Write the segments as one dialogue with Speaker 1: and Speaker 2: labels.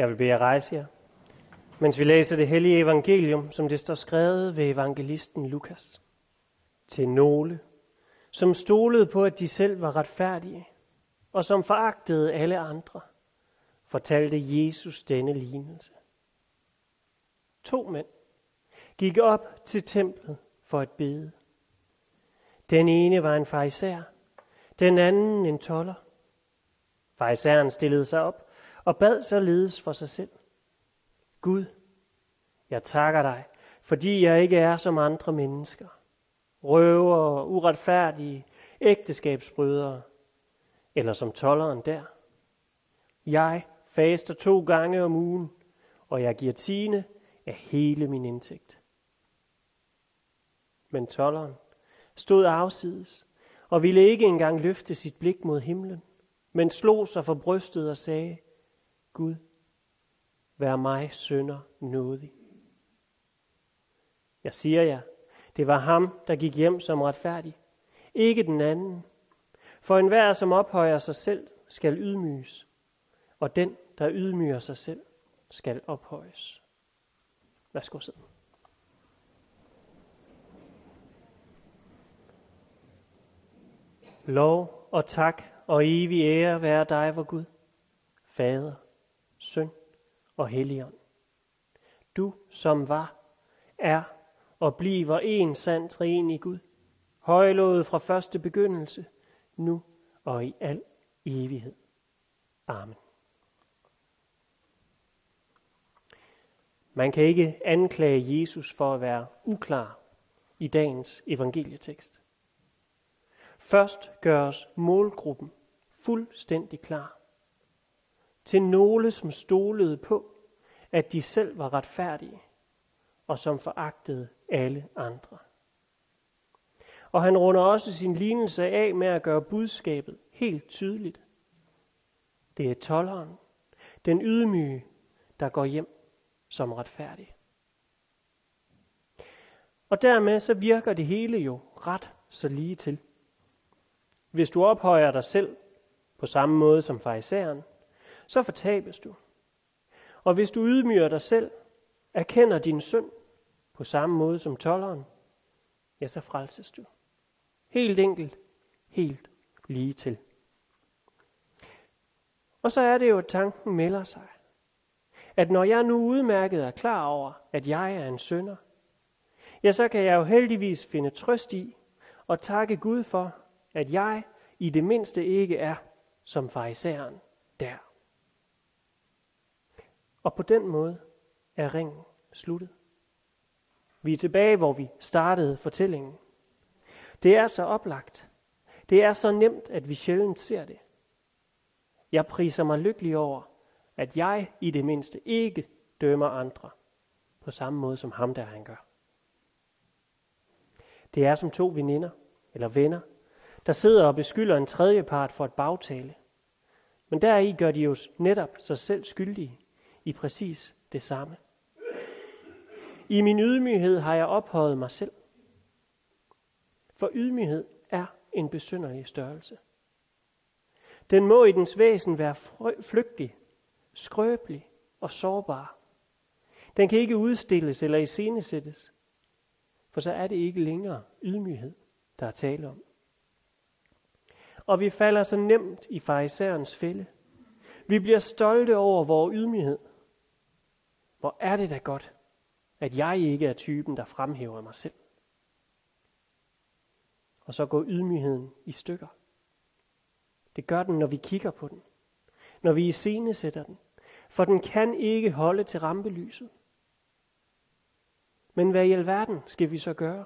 Speaker 1: Jeg vil bede jer rejse jer, mens vi læser det hellige evangelium, som det står skrevet ved evangelisten Lukas. Til nogle, som stolede på, at de selv var retfærdige, og som foragtede alle andre, fortalte Jesus denne lignelse. To mænd gik op til templet for at bede. Den ene var en fariser, den anden en toller. Farisæeren stillede sig op og bad således for sig selv. Gud, jeg takker dig, fordi jeg ikke er som andre mennesker. Røver, uretfærdige, ægteskabsbrydere, eller som tolleren der. Jeg faster to gange om ugen, og jeg giver tiende af hele min indtægt. Men tolleren stod afsides og ville ikke engang løfte sit blik mod himlen, men slog sig for brystet og sagde, Gud, vær mig sønder nådig. Jeg siger jer, det var ham, der gik hjem som retfærdig, ikke den anden. For enhver, som ophøjer sig selv, skal ydmyges, og den, der ydmyger sig selv, skal ophøjes. Værsgo sidde. Lov og tak og evig ære være dig, vor Gud, Fader, Søn og Helligånd. Du, som var, er og bliver en sand i Gud, højlået fra første begyndelse, nu og i al evighed. Amen. Man kan ikke anklage Jesus for at være uklar i dagens evangelietekst. Først gøres målgruppen fuldstændig klar. Til nogle, som stolede på, at de selv var retfærdige, og som foragtede alle andre. Og han runder også sin lignelse af med at gøre budskabet helt tydeligt. Det er tolleren, den ydmyge, der går hjem som retfærdig. Og dermed så virker det hele jo ret så lige til. Hvis du ophøjer dig selv på samme måde som farisæeren, så fortabes du. Og hvis du ydmyger dig selv, erkender din synd på samme måde som tolleren, ja, så frelses du. Helt enkelt, helt lige til. Og så er det jo, at tanken melder sig. At når jeg nu udmærket er klar over, at jeg er en sønder, ja, så kan jeg jo heldigvis finde trøst i og takke Gud for, at jeg i det mindste ikke er som farisæeren der. Og på den måde er ringen sluttet. Vi er tilbage, hvor vi startede fortællingen. Det er så oplagt. Det er så nemt, at vi sjældent ser det. Jeg priser mig lykkelig over, at jeg i det mindste ikke dømmer andre på samme måde som ham, der han gør. Det er som to veninder eller venner, der sidder og beskylder en tredje part for et bagtale. Men deri gør de jo netop sig selv skyldige i præcis det samme. I min ydmyghed har jeg ophøjet mig selv. For ydmyghed er en besynderlig størrelse. Den må i dens væsen være flygtig, skrøbelig og sårbar. Den kan ikke udstilles eller iscenesættes, for så er det ikke længere ydmyghed, der er tale om. Og vi falder så nemt i farisæerens fælde. Vi bliver stolte over vores ydmyghed. Hvor er det da godt, at jeg ikke er typen, der fremhæver mig selv. Og så går ydmygheden i stykker. Det gør den, når vi kigger på den. Når vi iscenesætter den. For den kan ikke holde til rampelyset. Men hvad i alverden skal vi så gøre?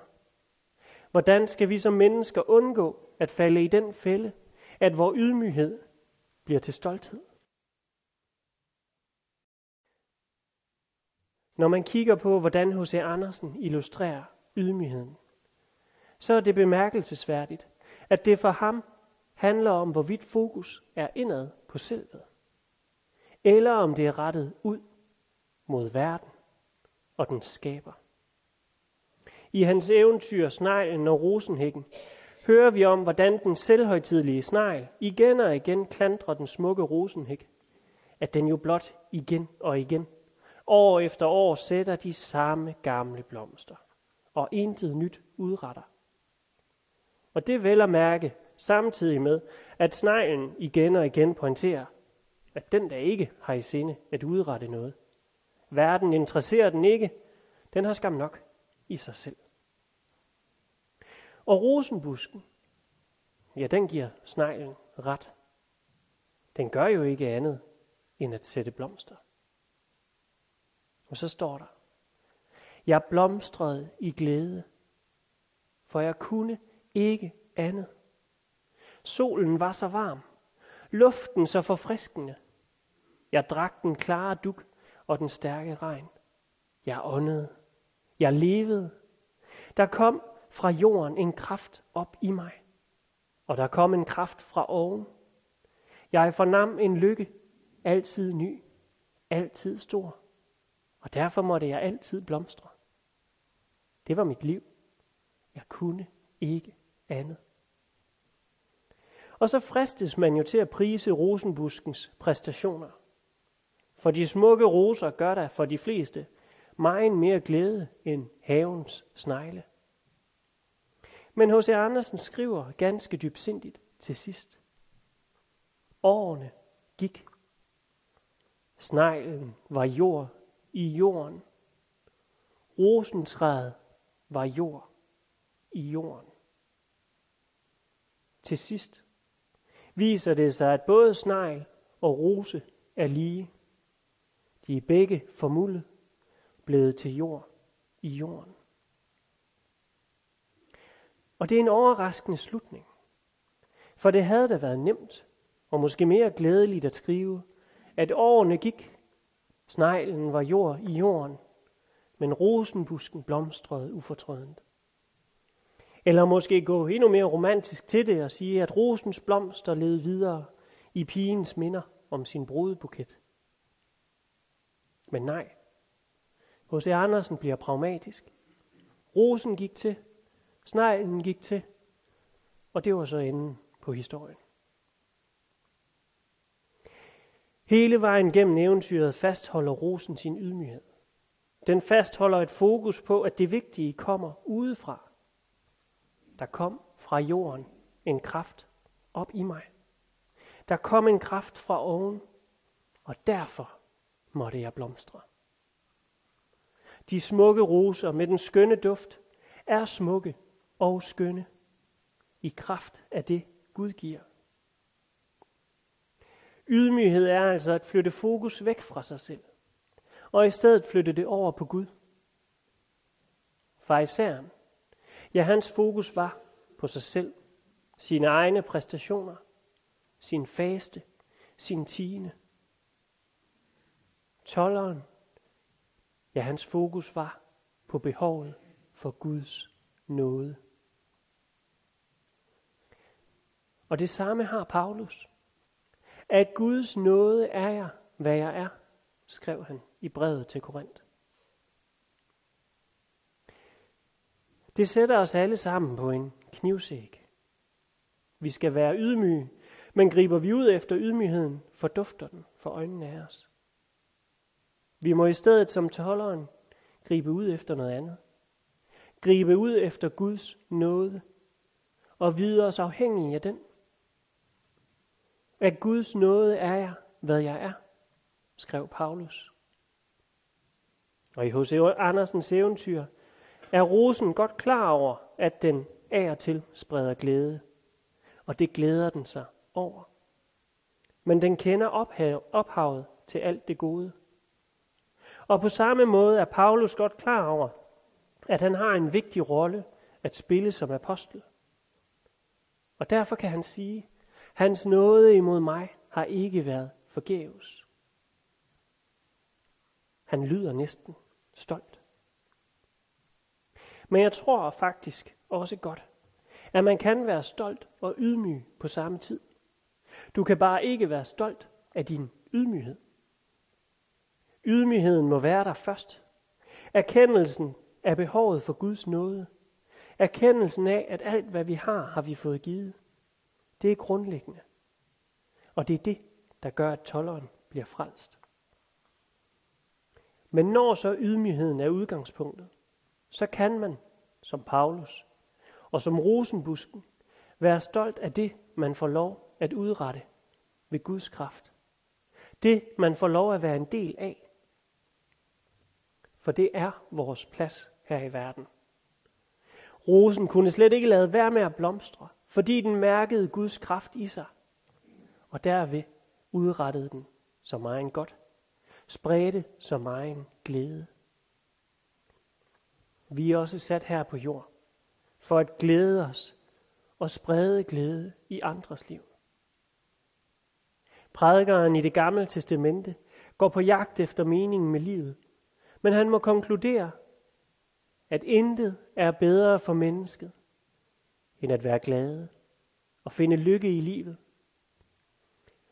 Speaker 1: Hvordan skal vi som mennesker undgå at falde i den fælde, at vor ydmyghed bliver til stolthed? Når man kigger på, hvordan H.C. Andersen illustrerer ydmygheden, så er det bemærkelsesværdigt, at det for ham handler om, hvorvidt fokus er indad på selvet, eller om det er rettet ud mod verden og den skaber. I hans eventyr Sneglen og Rosenhækken hører vi om, hvordan den selvhøjtidlige snegl igen og igen klandrer den smukke rosenhæk, at den jo blot igen og igen, år efter år, sætter de samme gamle blomster, og intet nyt udretter. Og det vel at mærke, samtidig med, at sneglen igen og igen pointerer, at den der ikke har i sinde at udrette noget. Verden interesserer den ikke, den har skam nok i sig selv. Og rosenbusken, ja, den giver sneglen ret. Den gør jo ikke andet end at sætte blomster. Og så står der, jeg blomstrede i glæde, for jeg kunne ikke andet. Solen var så varm, luften så forfriskende. Jeg drak den klare duk og den stærke regn. Jeg åndede. Jeg levede. Der kom fra jorden en kraft op i mig. Og der kom en kraft fra oven. Jeg fornam en lykke, altid ny, altid stor. Og derfor måtte jeg altid blomstre. Det var mit liv. Jeg kunne ikke andet. Og så fristes man jo til at prise rosenbuskens præstationer. For de smukke roser gør der for de fleste meget mere glæde end havens snegle. Men H.C. Andersen skriver ganske dybsindigt til sidst. Årene gik. Sneglen var jord i jorden. Rosentræet var jord i jorden. Til sidst viser det sig, at både snegl og rose er lige. De er begge formuldet blevet til jord i jorden. Og det er en overraskende slutning. For det havde da været nemt, og måske mere glædeligt at skrive, at årene gik, sneglen var jord i jorden, men rosenbusken blomstrede ufortrødent. Eller måske gå endnu mere romantisk til det og sige, at rosens blomster led videre i pigens minder om sin brudebuket. Men nej, H.C. Andersen bliver pragmatisk. Rosen gik til, sneglen gik til, og det var så enden på historien. Hele vejen gennem eventyret fastholder rosen sin ydmyghed. Den fastholder et fokus på, at det vigtige kommer udefra. Der kom fra jorden en kraft op i mig. Der kom en kraft fra oven, og derfor måtte jeg blomstre. De smukke roser med den skønne duft er smukke og skønne i kraft af det, Gud giver. Ydmyghed er altså at flytte fokus væk fra sig selv, og i stedet flytte det over på Gud. Fariseren, ja hans fokus var på sig selv, sine egne præstationer, sin faste, sin tiende. Tolleren, ja hans fokus var på behovet for Guds nåde. Og det samme har Paulus. At Guds nåde er jeg, hvad jeg er, skrev han i brevet til Korinth. Det sætter os alle sammen på en knivsæk. Vi skal være ydmyge, men griber vi ud efter ydmygheden, fordufter den for øjnene af os. Vi må i stedet som tolleren gribe ud efter noget andet. Gribe ud efter Guds nåde og vide os afhængige af den. Af Guds nåde er jeg, hvad jeg er, skrev Paulus. Og i H.C. Andersens eventyr er rosen godt klar over, at den af og til spreder glæde. Og det glæder den sig over. Men den kender ophavet til alt det gode. Og på samme måde er Paulus godt klar over, at han har en vigtig rolle at spille som apostel. Og derfor kan han sige, hans nåde imod mig har ikke været forgæves. Han lyder næsten stolt. Men jeg tror faktisk også godt, at man kan være stolt og ydmyg på samme tid. Du kan bare ikke være stolt af din ydmyghed. Ydmygheden må være der først. Erkendelsen af behovet for Guds nåde. Erkendelsen af, at alt hvad vi har, har vi fået givet. Det er grundlæggende. Og det er det, der gør, at tolleren bliver frelst. Men når så ydmygheden er udgangspunktet, så kan man, som Paulus og som rosenbusken, være stolt af det, man får lov at udrette ved Guds kraft. Det, man får lov at være en del af. For det er vores plads her i verden. Rosen kunne slet ikke lade være med at blomstre, fordi den mærkede Guds kraft i sig. Og derved udrettede den så meget godt, spredte så meget glæde. Vi er også sat her på jord, for at glæde os og sprede glæde i andres liv. Prædikeren i det gamle testamente går på jagt efter meningen med livet, men han må konkludere, at intet er bedre for mennesket, end at være glade og finde lykke i livet.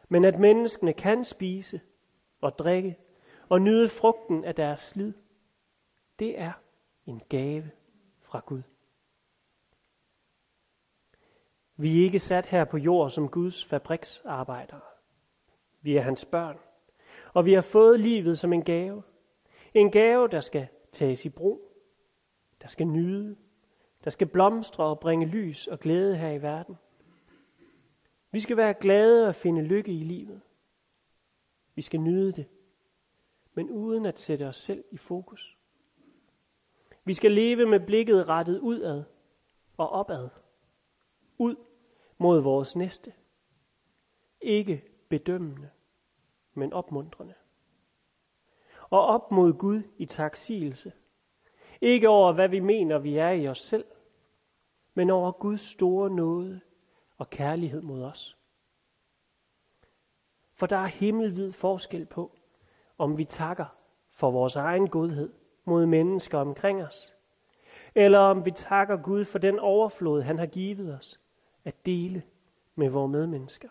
Speaker 1: Men at menneskene kan spise og drikke og nyde frugten af deres slid, det er en gave fra Gud. Vi er ikke sat her på jord som Guds fabriksarbejdere. Vi er hans børn, og vi har fået livet som en gave. En gave, der skal tages i brug, der skal nyde, der skal blomstre og bringe lys og glæde her i verden. Vi skal være glade og finde lykke i livet. Vi skal nyde det, men uden at sætte os selv i fokus. Vi skal leve med blikket rettet udad og opad. Ud mod vores næste. Ikke bedømmende, men opmuntrende. Og op mod Gud i taksigelse. Ikke over, hvad vi mener, vi er i os selv, men over Guds store nåde og kærlighed mod os. For der er himmelvid forskel på, om vi takker for vores egen godhed mod mennesker omkring os, eller om vi takker Gud for den overflod, han har givet os at dele med vores medmennesker.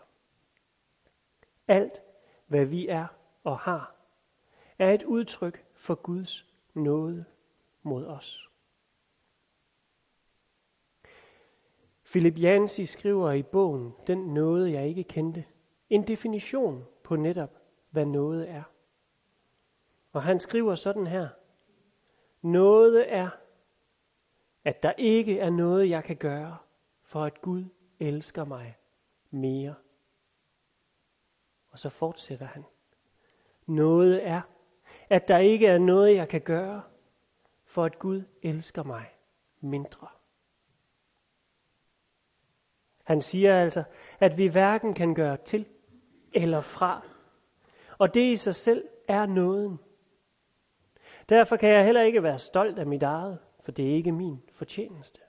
Speaker 1: Alt, hvad vi er og har, er et udtryk for Guds nåde mod os. Philip Jansi skriver i bogen Den nåde, jeg ikke kendte, en definition på netop, hvad noget er. Og han skriver sådan her. Noget er, at der ikke er noget, jeg kan gøre, for at Gud elsker mig mere. Og så fortsætter han. Noget er, at der ikke er noget, jeg kan gøre, for at Gud elsker mig mindre. Han siger altså, at vi hverken kan gøre til eller fra. Og det i sig selv er nåden. Derfor kan jeg heller ikke være stolt af mit eget, for det er ikke min fortjeneste.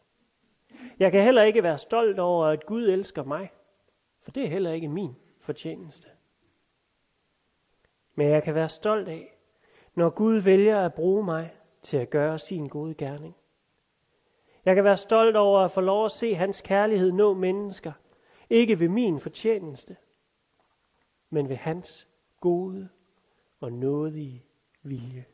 Speaker 1: Jeg kan heller ikke være stolt over, at Gud elsker mig, for det er heller ikke min fortjeneste. Men jeg kan være stolt af, når Gud vælger at bruge mig til at gøre sin gode gerning. Jeg kan være stolt over at få lov at se hans kærlighed nå mennesker, ikke ved min fortjeneste, men ved hans gode og nådige vilje.